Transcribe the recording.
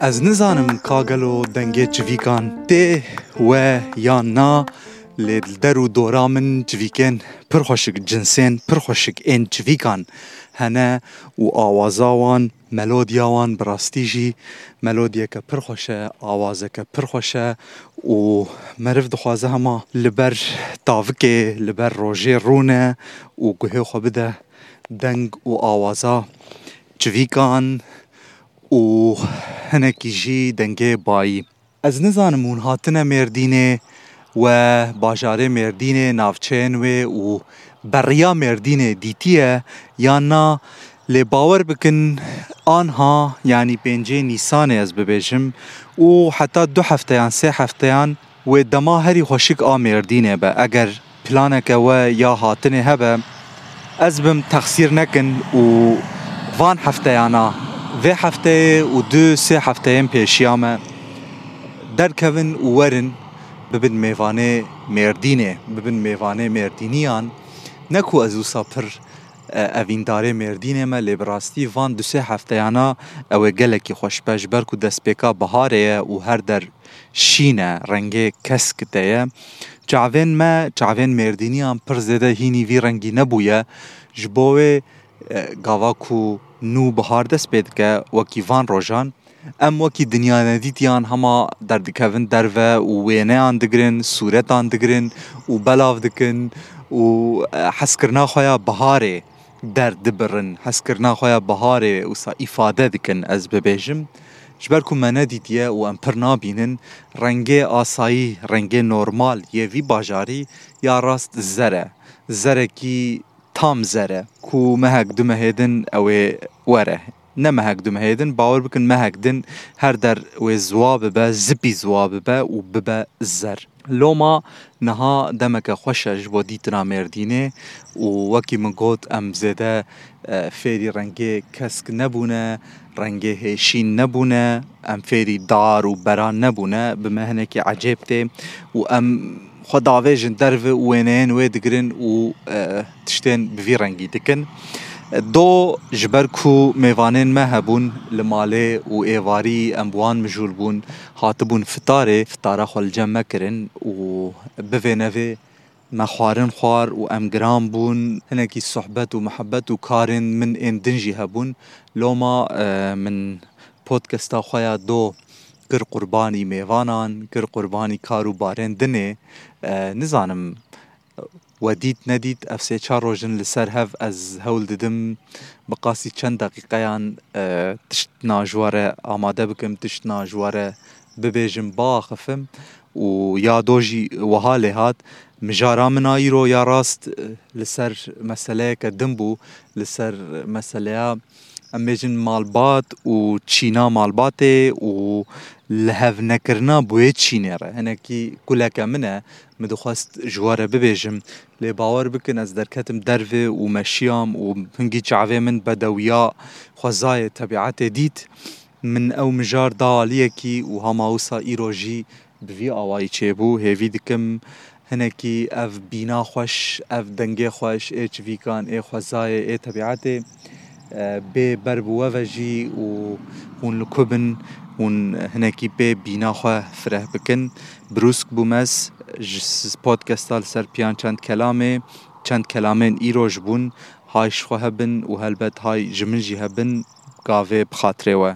Ez nizanim ka gelo dengê civîkan tê we yan na lê li der û dora min civîkên pir xweşik cinsên pir xweşik ên civîkan. Hene û awaza wan melodiya wan bi rastî jî melodyeke pir xweş e awazeke pir xweş e û meriv dixwaze hema li ber tavikê li ber rojê rûne û guhê xwe bide. Deng û awaza civîkan û hinekî jî dengê bayî. Ez nizanim hûn hatine Mêrdînê we bajarê Mêrdînê navçeyên wê û beriya Mêrdînê dîtiye yan na lê bawer bikin anha yanî pêncê Nîsanê ez bibêjim û heta du hefteyan sê hefteyan wê dema herî xweşik a Mêrdînê be eger planeke we ya hatinê hebe ez bim texsîr nekin û van hefteyana في هفته و دو سه هفته ام پیشیامه درکوین و ورن ببن میوانه مردینه ببن میوانه مردینیان نکو از او سپر اویندارê mêrdînê me lêbirastî van du sê hefteyana ew ê gelekî xweşbeş ber ku destpêka biharê ye û her der şîn e rengê kesk de ye çavên me çavên mêrdîniyan pir zêde hînî vî rengî nebûye ji bo wê gava ku nû bihar dest pê dike wekî van rojan. Em wekî dinya nedîtiyan hema derdikevin derve û wêneyan digirin sûretan digirin û belav dikin û hezkirina xwe ya biharê derdibirin hezkirina xwe ya biharê wisa îfade dikin ez bibêjim. Ji ber ku me nedîtiye û em pir nabînin rengê asayî rengê normal yê vî bajarî ya rast zer e zerekî تام زره كو مهك دمه هيدن أو وره. نه مهك دمه هيدن باور بكن مهك دن هر در و زواب به زبي زواب به و به زر. لوما نها دمك خوشج و دیتنا مردینه و وکی من گوت ام زده آه، فیری رنگه کسک نبونه رنگه هشین نبونه ام فیری دار و بران نبونه به مهنه که عجیب ده. و ام خو داوي جن درف وينين وي دغرن و تشتن بفيرنغي دكن دو جبركو ميفانين ما هبون لمالي و ايفاري امبوان مجولبون هاتبون فطاري فطاره خو الجمع كرن و بفينافي ما خوارن خوار و امغرام بون. هناكي صحبت ومحبت وكارن من اندنجي هبون. لوما آه، من بودكاستا خويا دو كر قرباني ميفانان كر قرباني كارو بارين دني آه، نزانم وديت نديت افسي تشاروجن لسر هف از هول ددم بقاسي چند دقيقه يان آه، تشت ناجوار آماده بكم تشت ناجوار ببيجم با خفم. و يا دوجي وهاله هات مجارا من ايرو يا راست آه، لسر مساله كدمبو لسر مساله امجن مالبات و چينا مالباتي و لهف نکردن بوی چی نره؟ هنکی کلا کمنه مدخواست جواره ببیجم. لی باور بکن از درکتم درو و مشیام و هنگی چعوه من بدویا خوزای طبیعت دید. من أو مجار دالیه کی و هماوسا ایروژی بوی آوائی چه بو. هیوی دکم. هنکی اف بینا خوش أو دنگه خوش ای چویکان ای خوزای ای طبیعت آه، بی بربوه و جی و اون لکوبن. اون هنکی به بینا خو فره بکن. بروسک بومس جس پودکستا سر پیان چند کلامه چند کلامین ایروژ بون هایش خو هبن و هلبت های جمن جی هبن گاوه بخاطره و